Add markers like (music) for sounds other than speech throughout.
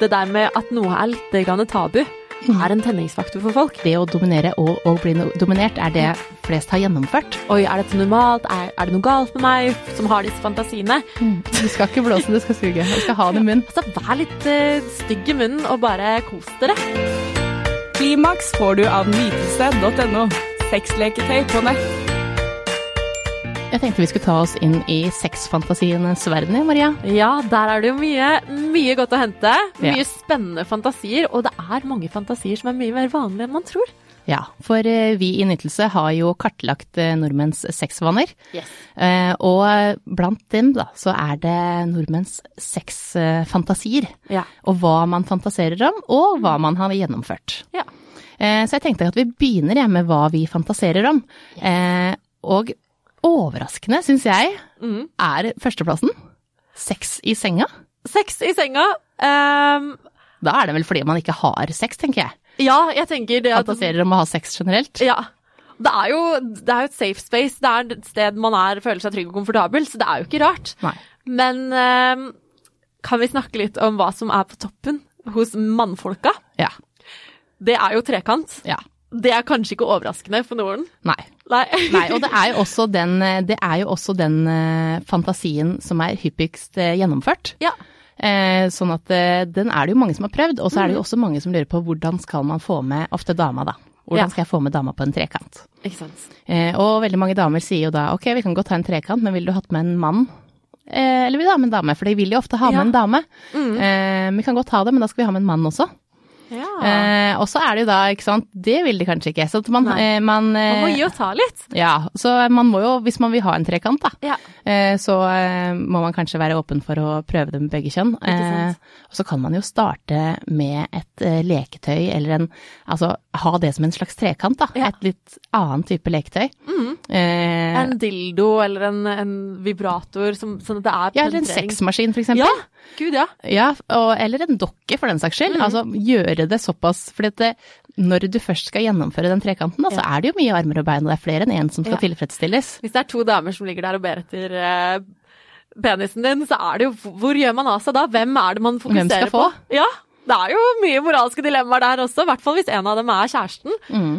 det der med at noe er litt grann tabu, er en tenningsfaktor for folk. Det å dominere og, og bli no- dominert er det flest har gjennomført. Oi, er dette normalt? Er, er det noe galt med meg som har disse fantasiene? Du skal ikke blåse, du skal suge. Du skal ha det i munnen. Altså, vær litt uh, stygg i munnen og bare kos dere. Klimaks får du av nytelse.no. Sexleketøy på nett. Jeg tenkte vi skulle ta oss inn i sexfantasienes verden, Maria. Ja, der er det jo mye, mye godt å hente. Ja. Mye spennende fantasier, og det er mange fantasier som er mye mer vanlige enn man tror. Ja, for eh, vi i Nytelse har jo kartlagt eh, nordmenns sexvaner. Yes. Eh, og blant dem da, så er det nordmenns sexfantasier. Ja. Og hva man fantaserer om, og hva man har gjennomført. Ja. Så jeg tenkte at vi begynner med hva vi fantaserer om. Yes. og overraskende, syns jeg, Mm. er førsteplassen sex i senga. Sex i senga. Um, Da er det vel fordi man ikke har sex, tenker jeg. ja, jeg tenker det at Fantaserer om å ha sex generelt. Ja. Det er, jo, det er jo et safe space. Det er et sted man er, føler seg trygg og komfortabel, så det er jo ikke rart. Nei. Men um, kan vi snakke litt om hva som er på toppen hos mannfolka? Ja. Det er jo trekant. ja. Det er kanskje ikke overraskende for noen. Nei. Nei. (laughs) Nei, og det er jo også den, det er jo også den eh, fantasien som er hyppigst eh, gjennomført. Ja. Eh, sånn at eh, den er det jo mange som har prøvd, og så er det jo også mange som lurer på hvordan skal man få med ofte dama, da. Hvordan skal jeg få med dama på en trekant? Ikke sant. Eh, og veldig mange damer sier jo da ok, vi kan godt ha en trekant, men ville du hatt med en mann? Eh, eller vil du ha med en dame? For de vil jo ofte ha Ja. med en dame. Eh, vi kan godt ha det, men da skal vi ha med en mann også. Ja. Eh, og så er det jo da, ikke sant, det vil de kanskje ikke. Så man, eh, man, Man må eh, gi og ta litt. ja, så man må jo, hvis man vil ha en trekant, da, Ja. eh, så eh, må man kanskje være åpen for å prøve det med begge kjønn. Eh, og så kan man jo starte med et eh, leketøy, eller en Altså ha det som en slags trekant, da. Ja. Et litt annen type leketøy. Eh, En dildo eller en, en vibrator, som, sånn at det er ja, eller en penetrering. sexmaskin, for eksempel. Ja, gud ja. Ja, og, eller en dokke, for den saks Mm. skyld. Altså gjøre det såpass For når du først skal gjennomføre den trekanten, da, så er det jo mye armer og bein, og det er flere enn én som skal tilfredsstilles. Hvis det er to damer som ligger der og ber etter eh, penisen din, så er det jo Hvor gjør man av seg da? Hvem er det man fokuserer på? Hvem skal få? på? Ja, det er jo mye moralske dilemmaer der også, i hvert fall hvis en av dem er kjæresten. Mm.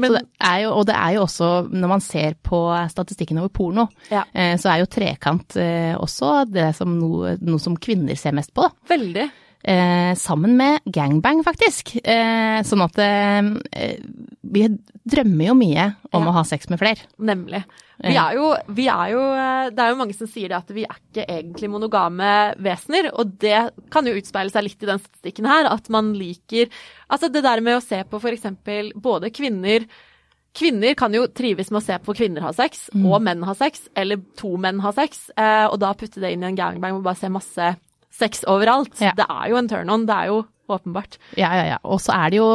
Men det jo, og det er jo også, når man ser på statistikken over porno, Ja. eh, så er jo trekant eh, også det som noe, noe som kvinner ser mest på. Da. veldig. Eh, sammen med gangbang, faktisk. Eh, sånn at eh, vi drømmer jo mye om Ja. å ha sex med flere. Nemlig. Vi er, jo, vi er jo eh, Det er jo mange som sier det at vi er ikke egentlig monogame vesener, og det kan jo utspeile seg litt i den statistikken her, at man liker Altså det der med å se på eksempel både kvinner Kvinner kan jo trives med å se på kvinner ha sex, og menn ha sex, eller to menn ha sex, eh, og da putte det inn i en gangbang og bare se masse sex overalt. Ja. Det er jo en turn-on, det er jo åpenbart. Ja, ja, ja. Og så er det jo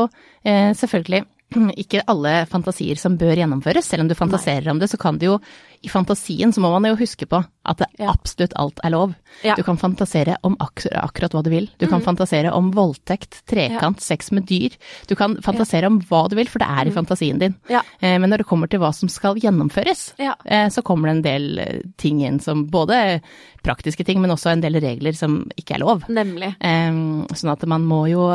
eh, selvfølgelig (clears throat) ikke alle fantasier som bør gjennomføres. Selv om du fantaserer om det, så kan det jo I fantasien så må man jo huske på at det Ja. absolutt alt er lov. Ja. Du kan fantasere om ak akkurat hva du vil. Du kan fantasere om voldtekt, trekant, sex med dyr. Du kan fantasere om hva du vil, for det er i fantasien din. Ja. Eh, men når det kommer til hva som skal gjennomføres, Ja. eh, så kommer det en del eh, ting inn som både praktiske ting, men også en del regler som ikke er lov. Nemlig. Eh, sånn at man må jo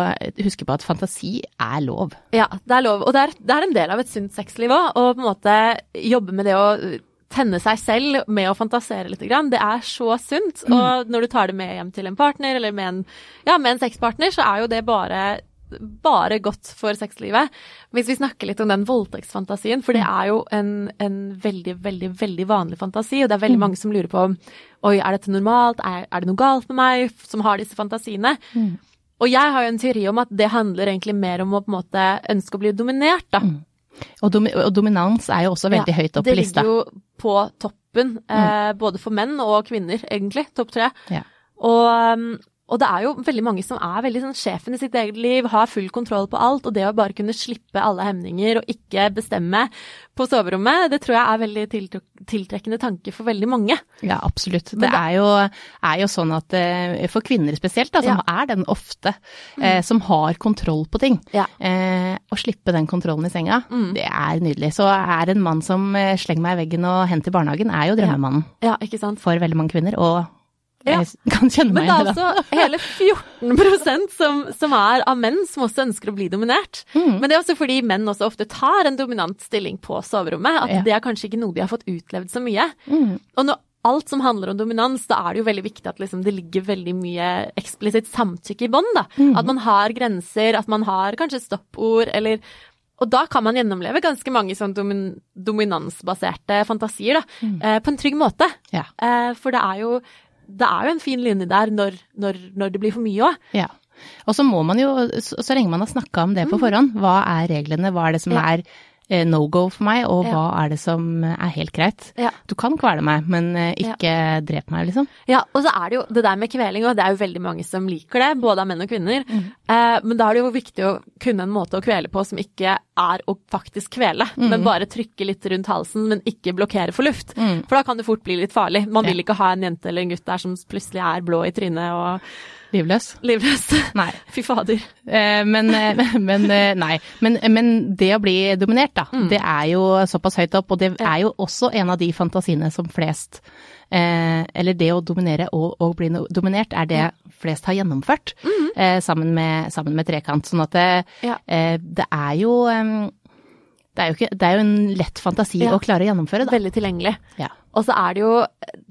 huske på at fantasi er lov. Ja, det er lov. Og det er, det er en del av et sunt sexliv òg, å på en måte jobbe med det å tenne seg selv med å fantasere litt. Det er så sunt. Og når du tar det med hjem til en partner, eller med en, ja, med en sexpartner, så er jo det bare bare godt for sexlivet. Hvis vi snakker litt om den voldtektsfantasien, for det er jo en, en veldig, veldig, veldig vanlig fantasi, og det er veldig mange som lurer på oi, er dette normalt, er, er det noe galt med meg, som har disse fantasiene. Og jeg har jo en teori om at det handler egentlig mer om å på en måte ønske å bli dominert, da. Og, dom og dominans er jo også veldig Ja, høyt opp i lista. Det ligger jo på toppen, eh, både for menn og kvinner, egentlig. Topp tre. Ja. Og, um, og det er jo veldig mange som er veldig sånn sjefen i sitt eget liv, har full kontroll på alt, og det å bare kunne slippe alle hemninger og ikke bestemme på soverommet, det tror jeg er veldig tiltrekkende tanke for veldig mange. Ja, absolutt. Det er jo, er jo sånn at eh, for kvinner spesielt, da, som er den ofte, eh, som har kontroll på ting, Ja. eh, å slippe den kontrollen i senga, det er nydelig. Så er en mann som eh, slenger meg i veggen og henter i barnehagen, er jo drømmemannen Ja, ikke sant? for veldig mange kvinner, og Ja. Jeg kan kjenne Men meg det er igjen i det. også hele 14% som, som er av menn som også ønsker å bli dominert. Mm. Men det er også fordi menn også ofte tar en dominant stilling på soverommet. At Ja. det er kanskje ikke noe de har fått utlevd så mye. Mm. Og når alt som handler om dominans, da er det jo veldig viktig at liksom det ligger veldig mye eksplisitt samtykke i bånd. Mm. At man har grenser, at man har kanskje stoppord, eller og da kan man gjennomleve ganske mange sånn domin dominansbaserte fantasier, da, Mm. eh, på en trygg måte. Ja. Eh, for det er jo det er jo en fin linje der når, når, når det blir for mye òg. Ja. Og så må man jo, så, så lenge man har snakka om det på forhånd, hva er reglene, hva er det som Mm. Ja. er no go for meg, og hva er det som er helt greit. Du kan kvele meg, men eh, ikke drep meg, liksom. Ja, og så er det jo det der med kveling og det er jo veldig mange som liker det, både av menn og kvinner. Eh, men da er det jo viktig å kunne en måte å kvele på som ikke er å faktisk kvele, men bare trykke litt rundt halsen, men ikke blokkere for luft. For da kan det fort bli litt farlig. Man vil ikke ha en jente eller en gutt der som plutselig er blå i trynet og Livløs. livløs. (laughs) Nei. Fy fader. Eh, men, eh, (laughs) men eh, nei. Men, men det å bli dominert, da, det er jo såpass høyt opp, og det Mm. Er jo også en av de fantasiene som flest eh, Eller det å dominere og, og bli no- dominert, er det flest har gjennomført eh, sammen, med, sammen med trekant. Sånn at det, Mm. Ja. eh, det er jo det er jo, ikke, det er jo en lett fantasi Ja. å klare å gjennomføre, da. Veldig tilgjengelig. Ja. Og så er det jo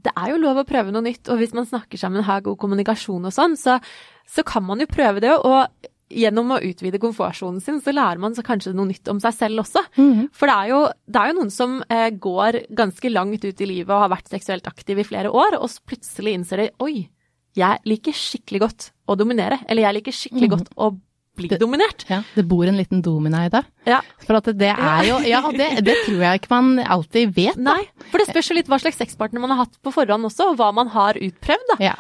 Det er jo lov å prøve noe nytt, og hvis man snakker sammen, har god kommunikasjon og sånn, så, så kan man jo prøve det. Og gjennom å utvide komfortsonen sin, så lærer man så kanskje noe nytt om seg selv også. Mhm. For det er, jo, det er jo noen som eh, går ganske langt ut i livet og har vært seksuelt aktiv i flere år, og så plutselig innser de oi, jeg liker skikkelig godt å dominere. Eller jeg liker skikkelig godt å bli dominert. Ja, det bor en liten domina i det. Ja. For at det er jo Ja, det, det tror jeg ikke man alltid vet. Nei, for det spørs jo litt hva slags sexpartner man har hatt på forhånd også, og hva man har utprøvd, da. Ja.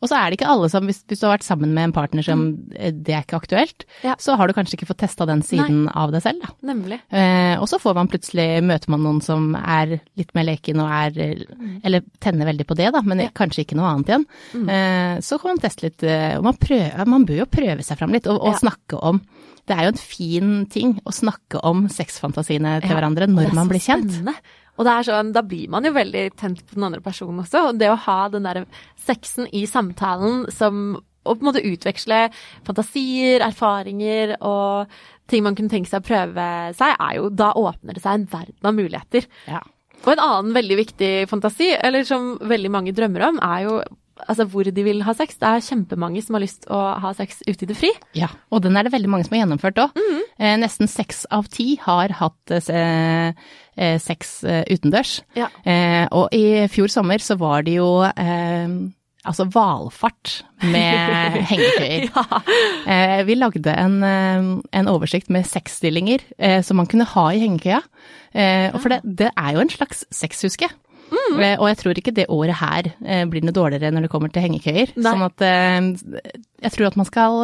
Og så er det ikke alle som, hvis, hvis du har vært sammen med en partner som mm. det er ikke aktuelt, Ja. så har du kanskje ikke fått testa den siden av deg selv, da. Nemlig. Eh, og så får man plutselig, møter man noen som er litt mer leken og er eh, Eller tenner veldig på det, da, men Ja. kanskje ikke noe annet igjen. Eh, så kan man teste litt, eh, og man, prøver, man bør jo prøve seg fram litt, og, og Ja. snakke om Det er jo en fin ting å snakke om sexfantasiene til Ja, hverandre når er man blir kjent. spennende. Og det er sånn, da blir man jo veldig tent på den andre personen også. Og det å ha den der sexen i samtalen som å på en måte utveksle fantasier, erfaringer og ting man kunne tenke seg å prøve seg, er jo Da åpner det seg en verden av muligheter. Ja. Og en annen veldig viktig fantasi, eller som veldig mange drømmer om, er jo altså hvor de vil ha sex. Det er kjempemange som har lyst å ha sex ute i det fri. Ja, og den er det veldig mange som har gjennomført òg. Mhm. Eh, nesten seks av ti har hatt eh, sex eh, utendørs. Ja. Eh, og i fjor sommer så var det jo eh, altså valfart med (laughs) hengekøyer. Ja. Eh, vi lagde en, eh, en oversikt med sexstillinger eh, som man kunne ha i hengekøya. Eh, og for det, det er jo en slags sexhuske. Mm. Eh, og jeg tror ikke det året her eh, blir noe dårligere når det kommer til hengekøyer. Nei. Sånn at eh, jeg tror at man skal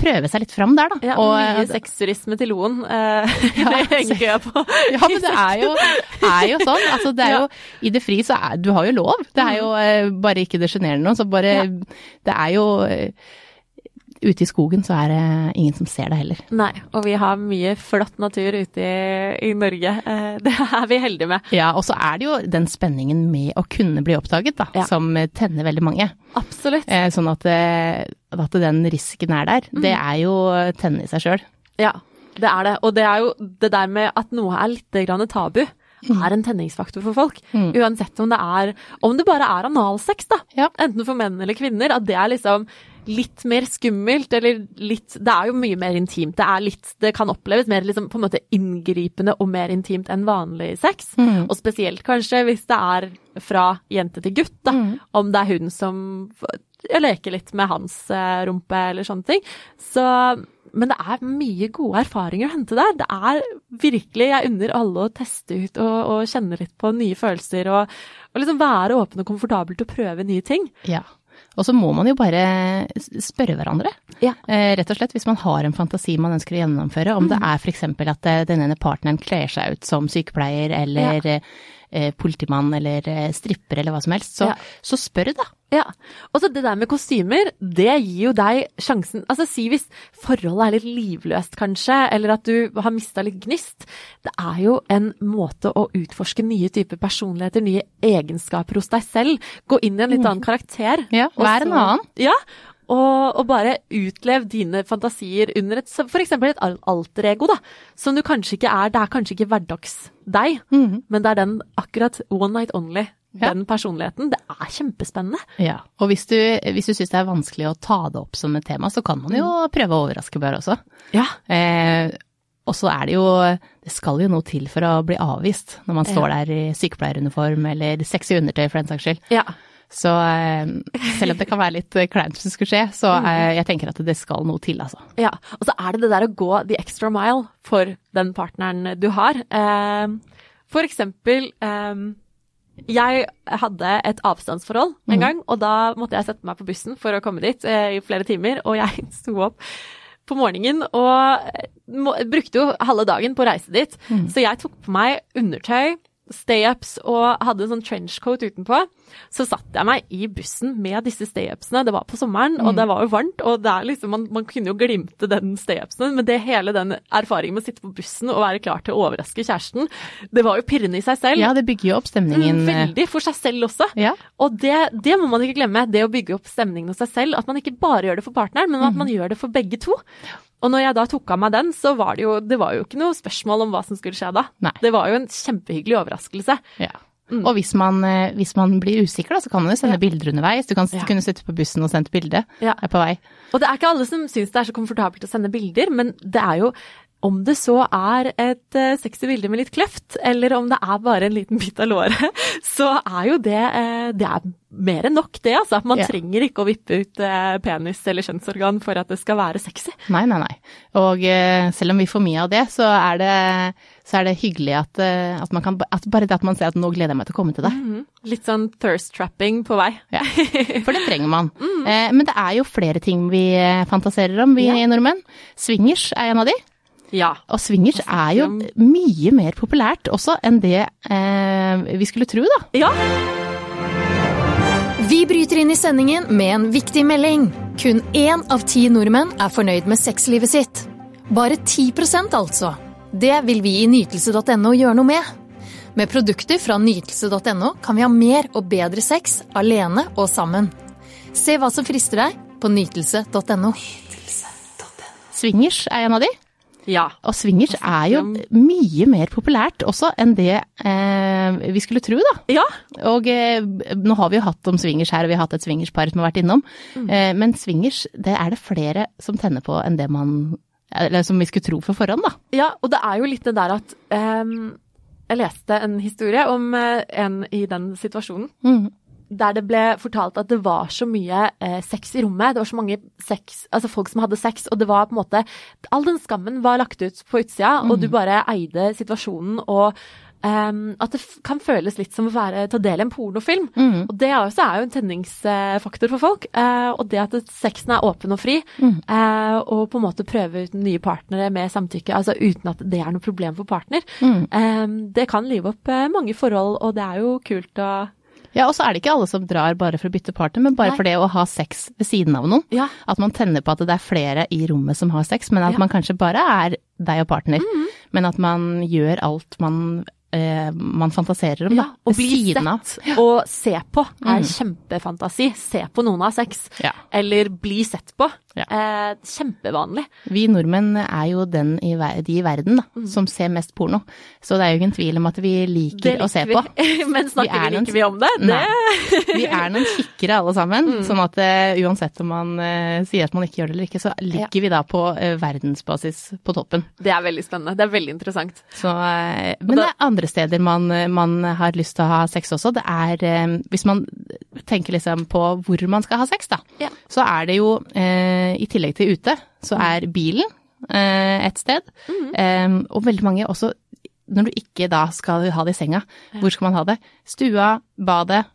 prøve seg litt fram der, da. Ja, Og, mye sexturisme til Loen. Eh, (laughs) Ja, det henger jeg på. ja, men det er jo, er jo sånn. Altså, det er jo, I det fri så er Du har jo lov. Det er jo eh, bare ikke det sjenerende noe. Så bare. Det er jo Ute i skogen så er det ingen som ser deg heller. Nei, og vi har mye flott natur ute i, i Norge. Eh, (laughs) det er vi heldige med. Ja, og så er det jo den spenningen med å kunne bli oppdaget, da, Ja. som eh, tenner veldig mange. Absolutt. Eh, sånn at, at den risken er der. Det er jo tennende i seg sjøl. Ja, det er det. Og det er jo det der med at noe er litt tabu. Er en tenningsfaktor for folk. Mm. Uansett om det er Om det bare er analsex, da. Ja. Enten for menn eller kvinner. At det er liksom litt mer skummelt, eller litt Det er jo mye mer intimt. Det er litt Det kan oppleves mer liksom på en måte inngripende og mer intimt enn vanlig sex. Mm. Og spesielt kanskje hvis det er fra jente til gutt, da. Mm. Om det er hun som leker litt med hans eh, rumpe eller sånne ting. Så men det er mye gode erfaringer å hente der. Det er virkelig Jeg unner alle å teste ut og, og kjenne litt på nye følelser og, og liksom være åpen og komfortabel til å prøve nye ting. Ja. Og så må man jo bare spørre hverandre. Ja. Eh, rett og slett hvis man har en fantasi man ønsker å gjennomføre, om det er f.eks. at eh, den ene partneren kler seg ut som sykepleier eller eh, politimann eller eh, stripper eller hva som helst, så, Ja. så spør da. Ja. Og så det der med kostymer, det gir jo deg sjansen Altså si hvis forholdet er litt livløst kanskje, eller at du har mista litt gnist. Det er jo en måte å utforske nye typer personligheter, nye egenskaper hos deg selv. Gå inn i en litt annen karakter. Ja, vær en annen. Ja. Og, og bare utlev dine fantasier under et f.eks. et al- alter ego, da. Som du kanskje ikke er. Det er kanskje ikke hverdags deg, men det er den akkurat one night only. Ja. Den personligheten. Det er kjempespennende. Ja. Og hvis du, hvis du syns det er vanskelig å ta det opp som et tema, så kan man jo prøve å overraske bare også. Ja. Eh, og så er det jo Det skal jo noe til for å bli avvist når man står der i sykepleieruniform eller sexy undertøy for den saks skyld. Ja. Så eh, selv om det kan være litt eh, kleint det skulle skje, så eh, jeg tenker at det skal noe til, altså. Ja, og så er det det der å gå the extra mile for den partneren du har. For eksempel Jeg hadde et avstandsforhold en gang, og da måtte jeg sette meg på bussen for å komme dit i flere timer, og jeg (laughs) sto opp på morgenen og brukte jo halve dagen på å reise dit. Så jeg tok på meg undertøy, stay-ups og hadde en sånn trenchcoat utenpå. Så satte jeg meg i bussen med disse stay-upsene. Det var på sommeren, og det var jo varmt. Og liksom, man, man kunne jo glimte den stay-upsene, men det hele den erfaringen med å sitte på bussen og være klar til å overraske kjæresten, det var jo pirrende i seg selv. Ja, det bygger jo opp stemningen. Mm, eh, Veldig for seg selv også. Ja. Og det, det må man ikke glemme, det å bygge opp stemningen hos seg selv. At man ikke bare gjør det for partneren, men at man gjør det for begge to. Og når jeg da tok av meg den, så var det jo, det var jo ikke noe spørsmål om hva som skulle skje da. Nei. Det var jo en kjempehyggelig overraskelse. Ja. Og hvis man, eh, hvis man blir usikker, da, så kan man jo sende Ja. bilder underveis. Du kan Ja. kunne sitte på bussen og sendt bilde. Ja. Er på vei. Og det er ikke alle som syns det er så komfortabelt å sende bilder, men det er jo om det så er et uh, sexy bilde med litt kløft, eller om det er bare en liten bit av låret, (laughs) så er jo det eh, Det er mer enn nok, det, altså. Man Ja. trenger ikke å vippe ut eh, penis eller kjønnsorgan for at det skal være sexy. Nei, nei, nei. Og eh, selv om vi får mye av det, så er det, så er det hyggelig at, eh, at man kan at Bare det at man ser at nå gleder jeg meg til å komme til deg. Mhm. Litt sånn thirst trapping på vei. Ja. (laughs) For det trenger man. Eh, men det er jo flere ting vi eh, fantaserer om, vi Ja. nordmenn. Swingers er en av de. Ja. Og swingers er jo mye mer populært også enn det eh, vi skulle tro, da. Ja. Vi bryter inn i sendingen med en viktig melding. Kun én av ti nordmenn er fornøyd med sexlivet sitt. Bare 10% altså. Det vil vi i nytelse.no gjøre noe med. Med produkter fra nytelse.no kan vi ha mer og bedre sex alene og sammen. Se hva som frister deg på nytelse.no. Swingers er en av de. Ja. Og swingers er jo mye mer populært også enn det eh, vi skulle tro, da. Ja. Og eh, nå har vi jo hatt om swingers her, og vi har hatt et swingerspar som har vært innom. Eh, men swingers, det er det flere som tenner på enn det man Eller som vi skulle tro for forhånd, da. Ja, og det er jo litt det der at ehm, Jeg leste en historie om eh, en i den situasjonen. Mm. Der det ble fortalt at det var så mye eh, sex i rommet. Det var så mange sex, altså folk som hadde sex, og det var på en måte All den skammen var lagt ut på utsida, og du bare eide situasjonen og Um, at det kan føles litt som å være, ta del i en pornofilm. Og det er også er jo en tenningsfaktor for folk. Uh, og det at sexen er åpen og fri, eh, og på en måte prøve ut nye partnere med samtykke, altså uten at det er noe problem for partner, eh, det kan live opp uh, mange forhold, og det er jo kult å Ja, og så er det ikke alle som drar bare for å bytte partner, men bare Nei. for det å ha sex ved siden av noen. Ja. At man tenner på at det er flere i rommet som har sex, men at Ja. man kanskje bare er deg og partner. Men at man gjør alt man, eh, man fantaserer om, da. Ja, og bli sett og se på er kjempefantasi. Se på noen av sex, Ja. eller bli sett på. Ja. Eh, kjempevanlig. Vi nordmenn er jo den i, de i verden da, som ser mest porno. Så det er jo ingen tvil om at vi liker å se på. (laughs) Men snakker Vi ikke vi, noen- vi om det? det? Vi er noen kikkere alle sammen, Mm. sånn at uh, uansett om man uh, sier at man ikke gjør det eller ikke, så ligger vi da på uh, verdensbasis på toppen. Det er veldig spennende. Det er veldig interessant. Så, men det er andre steder man, man har lyst til å ha sex også. Det er eh, Hvis man tenker liksom på hvor man skal ha sex, da, Ja. så er det jo eh, i tillegg til ute, så er bilen eh, et sted. Eh, og veldig mange også når du ikke da skal ha det i senga, hvor skal man ha det? Stua, badet.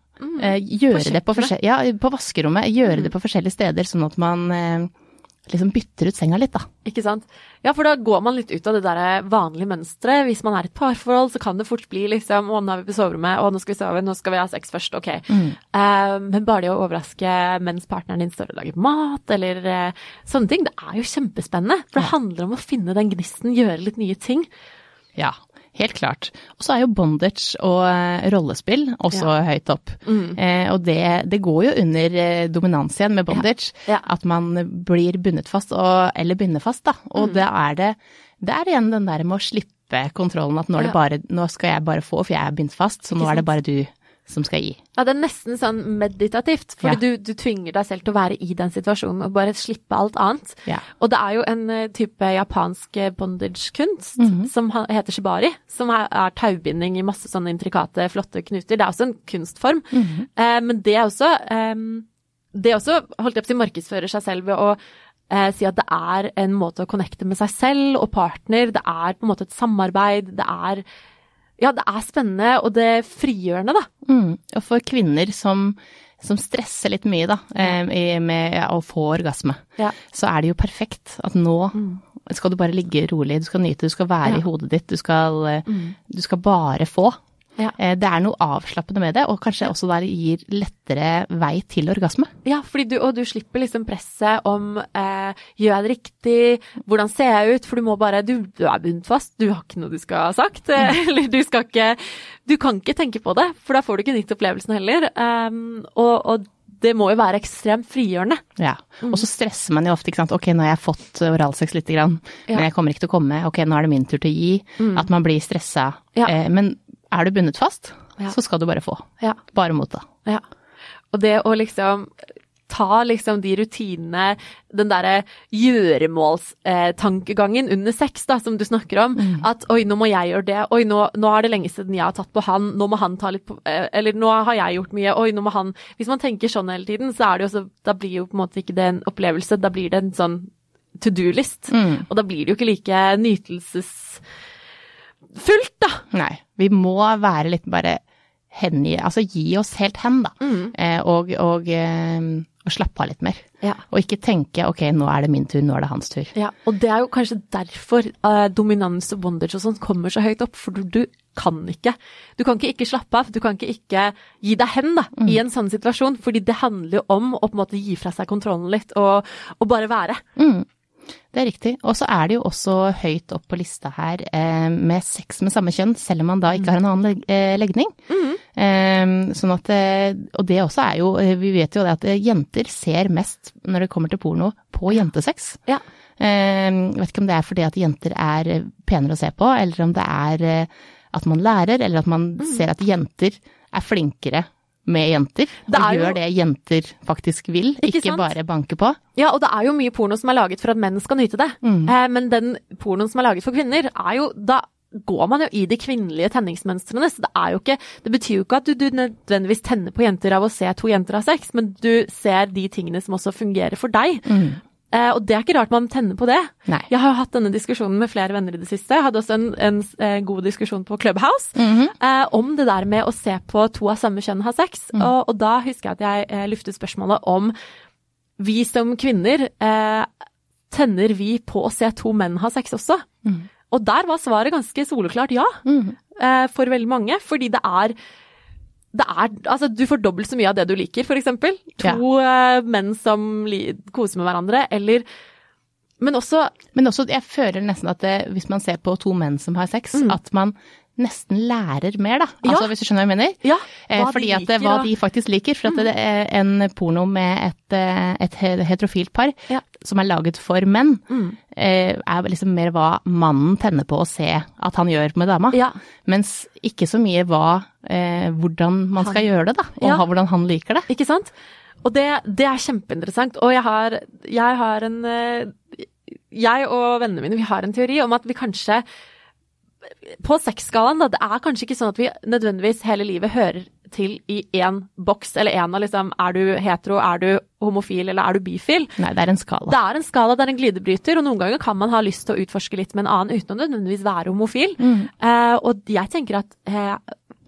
Eh, gjøre På det på, ja, på vaskerommet. Gjøre det på forskjellige steder, sånn at man eh, liksom bytter ut senga litt, da. Ikke sant. Ja, for da går man litt ut av det der vanlige mønsteret. Hvis man er i et parforhold, så kan det fort bli liksom Å, nå er vi på soverommet, å, nå skal vi sove, nå skal vi ha sex først, ok. Eh, men bare det å overraske mens partneren din står og lager mat, eller uh, sånne ting, det er jo kjempespennende. For det handler om å finne den gnisten, gjøre litt nye ting. Ja, helt klart. Og så er jo bondage og eh, rollespill også høyt opp. Eh, og det, det går jo under eh, dominans igjen med bondage. Ja. At man blir bundet fast, og, eller binder fast, da. Og det er det, det er igjen den der med å slippe kontrollen, at nå, det bare, nå skal jeg bare få, for jeg er bindt fast, så nå er det bare du som skal gi. Ja, det er nesten sånn meditativt, fordi Ja. du, du tvinger deg selv til å være i den situasjonen og bare slippe alt annet. Ja. Og det er jo en eh, type japansk eh, bondage-kunst som heter shibari, som er, er taubinding i masse sånne intrikate, flotte knuter. Det er også en kunstform. eh, men det er også eh, Det er også, holdt jeg på å si, markedsfører seg selv ved å eh, si at det er en måte å connecte med seg selv og partner. Det er på en måte et samarbeid. Det er Ja, det er spennende, og det er frigjørende, da. Mm. Og for kvinner som, som stresser litt mye, da, eh, med å få orgasme, Ja. så er det jo perfekt at nå skal du bare ligge rolig, du skal nyte, du skal være Ja. i hodet ditt, du skal, mm. du skal bare få. Ja. Eh, Det er noe avslappende med det, og kanskje også der gir lettere vei til orgasme. Ja, fordi du, og du slipper liksom presset om eh, gjør jeg det riktig, hvordan ser jeg ut, for du må bare du, du er bundet fast, du har ikke noe du skal ha sagt, eh, (laughs) eller du skal ikke Du kan ikke tenke på det, for da får du ikke nytt opplevelsen heller. Um, og, og det må jo være ekstremt frigjørende. Ja. Og så stresser man jo ofte, ikke sant. Ok, nå har jeg fått oralsex lite grann, Ja. men jeg kommer ikke til å komme. Ok, nå er det min tur til å gi. At man blir stressa. Ja. Eh, Men er du bundet fast, Ja. så skal du bare få. Ja. Bare motta. Ja. Og det å liksom ta liksom de rutinene, den derre gjøremålstankegangen under sex, da, som du snakker om. At oi, nå må jeg gjøre det. Oi, nå, nå er det lenge siden jeg har tatt på han. Nå må han ta litt på eh, Eller nå har jeg gjort mye. Oi, nå må han Hvis man tenker sånn hele tiden, så er det jo så Da blir jo på en måte ikke det en opplevelse, da blir det en sånn to do-list. Og da blir det jo ikke like nytelsesfullt, da. Nei. Vi må være litt bare hengi Altså gi oss helt hen, da. Eh, og, og, eh, og slappe av litt mer. Ja. Og ikke tenke ok, nå er det min tur, nå er det hans tur. Ja, og det er jo kanskje derfor eh, dominans og bondage og sånn kommer så høyt opp, for du, du kan ikke. Du kan ikke ikke slappe av, du kan ikke ikke gi deg hen da, i en sånn situasjon, fordi det handler jo om å på en måte gi fra seg kontrollen litt, og, og bare være. Mm. Det er riktig. Og så er det jo også høyt opp på lista her eh, med sex med samme kjønn, selv om man da ikke har en annen leg eh, legning. Eh, sånn at, eh, og det også er jo, eh, vi vet jo det at jenter ser mest når det kommer til porno på jentesex. Ja. Eh, vet ikke om det er fordi at jenter er penere å se på, eller om det er at man lærer, eller at man ser at jenter er flinkere med jenter, Det og gjør jo- det jenter faktisk vil, Ikke ikke, bare banke på. Ja, og det er jo mye porno som er laget for at menn skal nyte det. Eh, men den pornoen som er laget for kvinner, er jo da går man jo i de kvinnelige tenningsmønstrene, så det er jo ikke Det betyr jo ikke at du, du nødvendigvis tenner på jenter av å se to jenter ha sex, men du ser de tingene som også fungerer for deg. Eh, og det er ikke rart man tenner på det. Nei. Jeg har jo hatt denne diskusjonen med flere venner i det siste. Jeg hadde også en, en, en god diskusjon på Clubhouse eh, om det der med å se på to av samme kjønn ha sex. Og, og da husker jeg at jeg eh, luftet spørsmålet om vi som kvinner eh, tenner vi på å se to menn ha sex også? Og der var svaret ganske soleklart ja, eh, for veldig mange. Fordi det er er, altså Du får dobbelt så mye av det du liker, f.eks. To eh, menn som koser med hverandre, eller Men også Men også, jeg føler nesten at det, hvis man ser på to menn som har sex, at man nesten lærer mer, da. Ja. Altså, hvis du skjønner hva jeg mener? Ja, hva fordi de at det, liker, hva da. de faktisk liker. For at det er en porno med et, eh, et heterofilt par Ja. som er laget for menn, mm. er liksom mer hva mannen tenner på å se at han gjør med dama. Ja. Mens ikke så mye hva, eh, hvordan man skal gjøre det, da. Og hvordan han liker det. Ikke sant? Og det, det er kjempeinteressant. Og jeg har, jeg har en eh, Jeg og vennene mine vi har en teori om at vi kanskje På sexskalaen. Det er kanskje ikke sånn at vi nødvendigvis hele livet hører til i én boks, eller én av liksom Er du hetero, er du homofil, eller er du bifil? Nei, det er en skala. Det er en skala, det er en glidebryter, og noen ganger kan man ha lyst til å utforske litt med en annen uten å nødvendigvis være homofil. Eh, og jeg tenker at eh,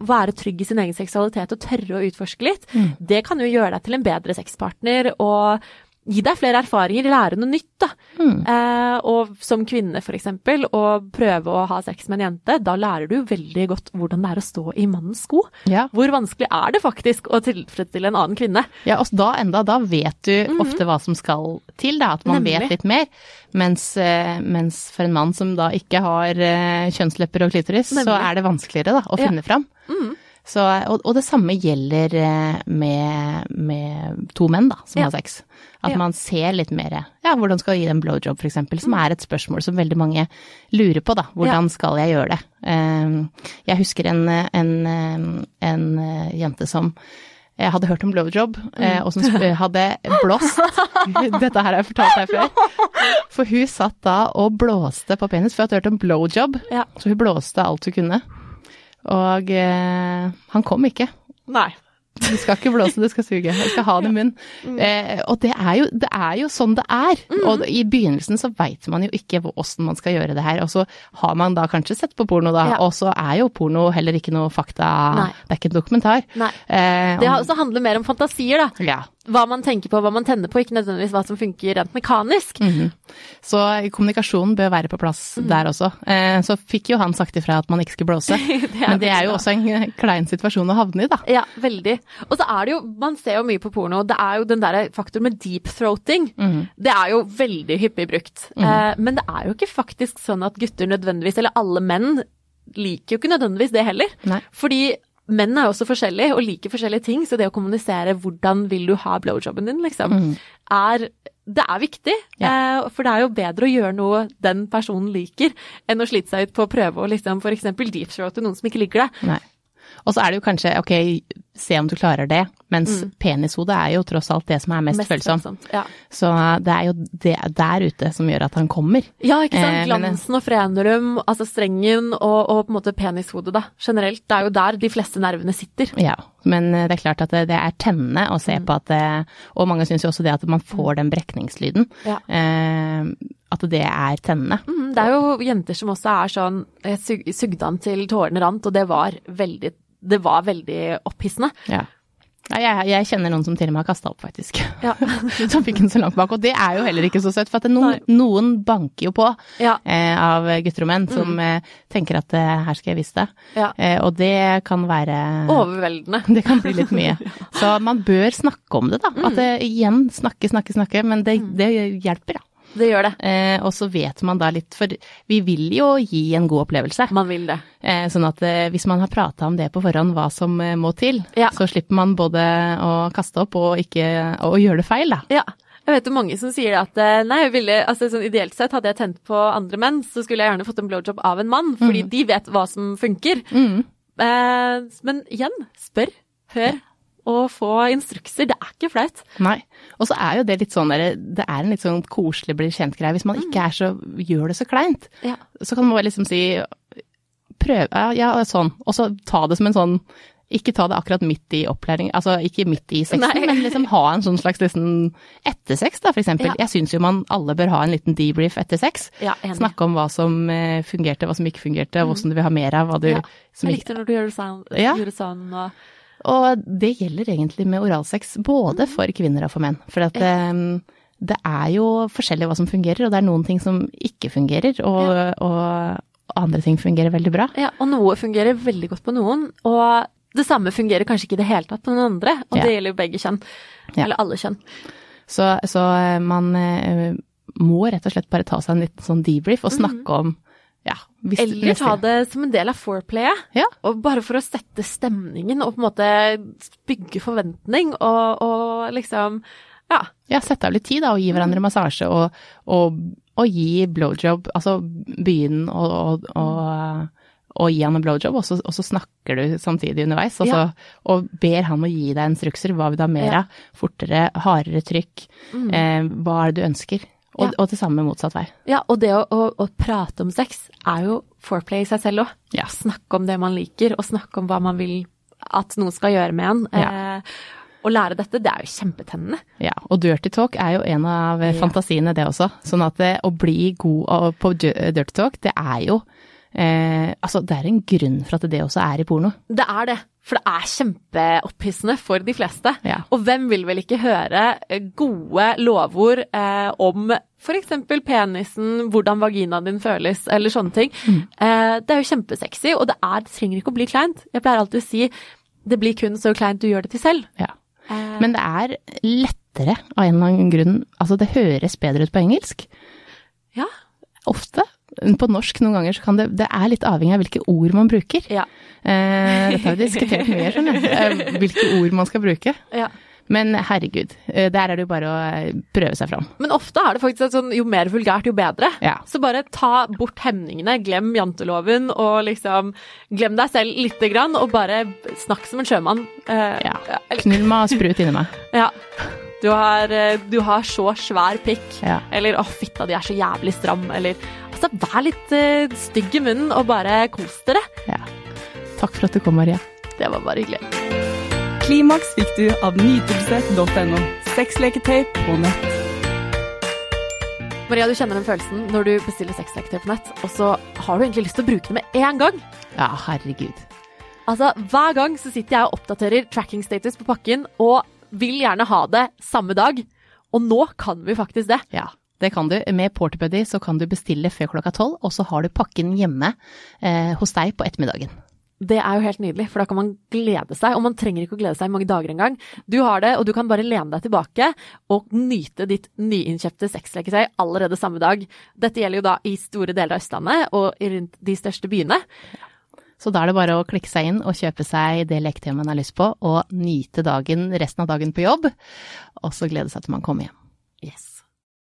være trygg i sin egen seksualitet og tørre å utforske litt, det kan jo gjøre deg til en bedre sexpartner og gi deg flere erfaringer, lære noe nytt, da. Mm. Eh, og som kvinne, for eksempel, å prøve å ha sex med en jente, da lærer du veldig godt hvordan det er å stå i mannens sko. Ja. Hvor vanskelig er det faktisk å tilfredsstille en annen kvinne? Ja, og da enda, da vet du ofte hva som skal til, da, at man. Nemlig. vet litt mer. Mens, eh, mens for en mann som da ikke har eh, kjønnslepper og klitoris, så er det vanskeligere da, å Ja. finne fram. Så, og, og det samme gjelder eh, med, med to menn da, som Ja. har sex. At Ja. man ser litt mer ja, hvordan skal jeg gi en blowjob, eksempel, som er et spørsmål som veldig mange lurer på, da. Hvordan skal jeg gjøre det? Eh, Jeg husker en, en, en, eh, jente som jeg hadde hørt om blowjob, mm. og som hadde blåst (laughs) Dette her har jeg fortalt deg før. For hun satt da og blåste på penis, for hun hadde hørt om blowjob. Ja. Så hun blåste alt hun kunne. Og eh, han kom ikke. Nei. Du skal ikke blåse, du skal suge. Du skal ha det i munnen. Mm. Eh, og det er, jo, det er jo sånn det er. Og i begynnelsen så veit man jo ikke åssen man skal gjøre det her. Og så har man da kanskje sett på porno, da, og så er jo porno heller ikke noe fakta. Nei. Det er ikke en dokumentar. Nei. Eh, Det om- også handler mer om fantasier, da. ja. Hva man tenker på, hva man tenner på, ikke nødvendigvis hva som funker rent mekanisk. Mhm. Så kommunikasjonen bør være på plass Mm. der også. Eh, så fikk jo han sagt ifra at man ikke skulle blåse. (laughs) Men det er jo også en klein situasjon å havne i, da. Ja, veldig. Og så er det jo, man ser jo mye på porno, det er jo den der faktoren med deep throating. Mm. Det er jo veldig hyppig brukt. Eh, men det er jo ikke faktisk sånn at gutter nødvendigvis, eller alle menn, liker jo ikke nødvendigvis det heller. Nei. Fordi menn er jo også forskjellige og liker forskjellige ting, så det å kommunisere hvordan vil du ha blowjobben din, liksom, er det er viktig, eh, for det er jo bedre å gjøre noe den personen liker, enn å slite seg ut på å prøve å liksom f.eks. deep throate noen som ikke liker det. Nei. Og så er det jo kanskje, ok, se om du klarer det, mens penishodet er jo tross alt det som er mest, Mest følsomt. Ja. Så det er jo det der ute som gjør at han kommer. Ja, ikke sant. Eh, men- Glansen og frenulum, altså strengen og, og på en måte penishodet, da. Generelt. Det er jo der de fleste nervene sitter. Ja, men eh, det er klart at det, det er tennende å Mm. se på at det, Og mange syns jo også det at man får den brekningslyden. Ja. Eh, at det er tennene. Mm, det er jo jenter som også er sånn Jeg sugde han til tårene rant, og det var veldig det var veldig opphissende. Ja. Jeg, jeg kjenner noen som til og med har kasta opp, faktisk. Ja. (laughs) som fikk den så langt bak. Og det er jo heller ikke så søtt, for noen, noen banker jo på Ja. Mm. eh, av gutter og menn som eh, tenker at eh, her skal jeg vise det. Ja. Eh, og det kan være Overveldende. (laughs) Det kan bli litt mye. (laughs) Så man bør snakke om det, da. At det, igjen, snakke, snakke, snakke. Men det, det hjelper, da. Det gjør det. Eh, og så vet man da litt, for vi vil jo gi en god opplevelse. Man vil det. Eh, sånn at eh, hvis man har prata om det på forhånd, hva som eh, må til, Ja. så slipper man både å kaste opp og, ikke, å gjøre det feil, da. Ja. Jeg vet jo mange som sier at eh, nei, ville, altså sånn ideelt sett hadde jeg tent på andre menn, så skulle jeg gjerne fått en blowjob av en mann, fordi de vet hva som funker. Mm. Eh, men igjen, spør, hør, og få instrukser. Det er ikke flaut. Nei. Og så er jo det litt sånn der, det er en litt sånn koselig bli kjent-greie. Hvis man ikke er så, gjør det så kleint, Ja. så kan man liksom si prøve, ja, ja, sånn. Og så ta det som en sånn ikke ta det akkurat midt i opplæring, altså ikke midt i sexen, Nei. men liksom ha en sånn slags liksom etter sex, da, for eksempel. Ja. Jeg syns jo man alle bør ha en liten debrief etter sex. Ja. Snakke om hva som eh, fungerte, hva som ikke fungerte, hvordan du vil ha mer av, hva du Jeg likte når du gjorde sånn og Og det gjelder egentlig med oralsex, både for kvinner og for menn. For at eh, det er jo forskjellig hva som fungerer, og det er noen ting som ikke fungerer, og, og andre ting fungerer veldig bra. Ja, og noe fungerer veldig godt på noen, og det samme fungerer kanskje ikke i det hele tatt på noen andre, og Ja. det gjelder jo begge kjønn. Ja. Eller alle kjønn. Så, så eh, man eh, må rett og slett bare ta seg en liten sånn debrief og snakke om -hmm. hvis Eller ta det som en del av foreplayet. Ja. Og bare for å sette stemningen og på en måte bygge forventning og, og liksom Ja. Ja, sette av litt tid da, og gi hverandre massasje og, og, og gi blowjob, altså begynn å og, gi han en blowjob, og så, og så snakker du samtidig underveis. Og, så, og ber han om å gi deg instrukser. Hva vil du ha mer Ja. av? Fortere, hardere trykk? Eh, hva er det du ønsker? Og, Ja. og det samme motsatt vei. Ja, og det å, å, å prate om sex er jo foreplay i seg selv òg. Ja. Snakke om det man liker, og snakke om hva man vil at noen skal gjøre med en. Ja. Eh, å lære dette, det er jo kjempetennende. Ja, og dirty talk er jo en av eh, fantasiene det også. Sånn at det, å bli god på dirty talk, det er jo Eh, altså, det er en grunn for at det også er i porno. Det er det. For det er kjempeopphissende for de fleste. Ja. Og hvem vil vel ikke høre eh, gode lovord eh, om f.eks. penisen, hvordan vaginaen din føles, eller sånne ting. Eh, det er jo kjempesexy, og det, er, det trenger ikke å bli kleint. Jeg pleier alltid å si det blir kun så kleint du gjør det til selv. Ja. Eh, Men det er lettere av en eller annen grunn. Altså, det høres bedre ut på engelsk. ja. Ofte. På norsk noen ganger så kan det Det er litt avhengig av hvilke ord man bruker. Ja. Eh, dette har vi diskutert mye, skjønner jeg. Eh, hvilke ord man skal bruke. ja. Men herregud, eh, der er det jo bare å eh, prøve seg fram. Men ofte er det faktisk et sånn jo mer vulgært, jo bedre. Ja. Så bare ta bort hemningene, glem janteloven og liksom glem deg selv lite grann, og bare snakk som en sjømann. Eh, Ja. Knull meg og sprut inni meg. ja. Du har, eh, du har så svær pikk. Ja. Eller 'å, fitta de er så jævlig stram', eller Altså, vær litt uh, stygg i munnen og bare kos dere. ja. Takk for at du kom, Maria. Det var bare hyggelig. Klimaks fikk du av nytelse.no. Sexleketøy på nett. Maria, du kjenner den følelsen når du bestiller sexleketøy på nett, og så har du egentlig lyst til å bruke det med en gang. Ja, herregud. Altså, Hver gang så sitter jeg og oppdaterer tracking status på pakken og vil gjerne ha det samme dag. Og nå kan vi faktisk det. Ja, det kan du. Med Porterbuddy så kan du bestille før klokka tolv, og så har du pakken hjemme eh, hos deg på ettermiddagen. Det er jo helt nydelig, for da kan man glede seg. Og man trenger ikke å glede seg i mange dager engang. Du har det, og du kan bare lene deg tilbake og nyte ditt nyinnkjøpte sexleketøy allerede samme dag. Dette gjelder jo da i store deler av Østlandet og rundt de største byene. Så da er det bare å klikke seg inn og kjøpe seg det leketøyet man har lyst på, og nyte dagen, resten av dagen på jobb, og så glede seg til man kommer hjem. Yes.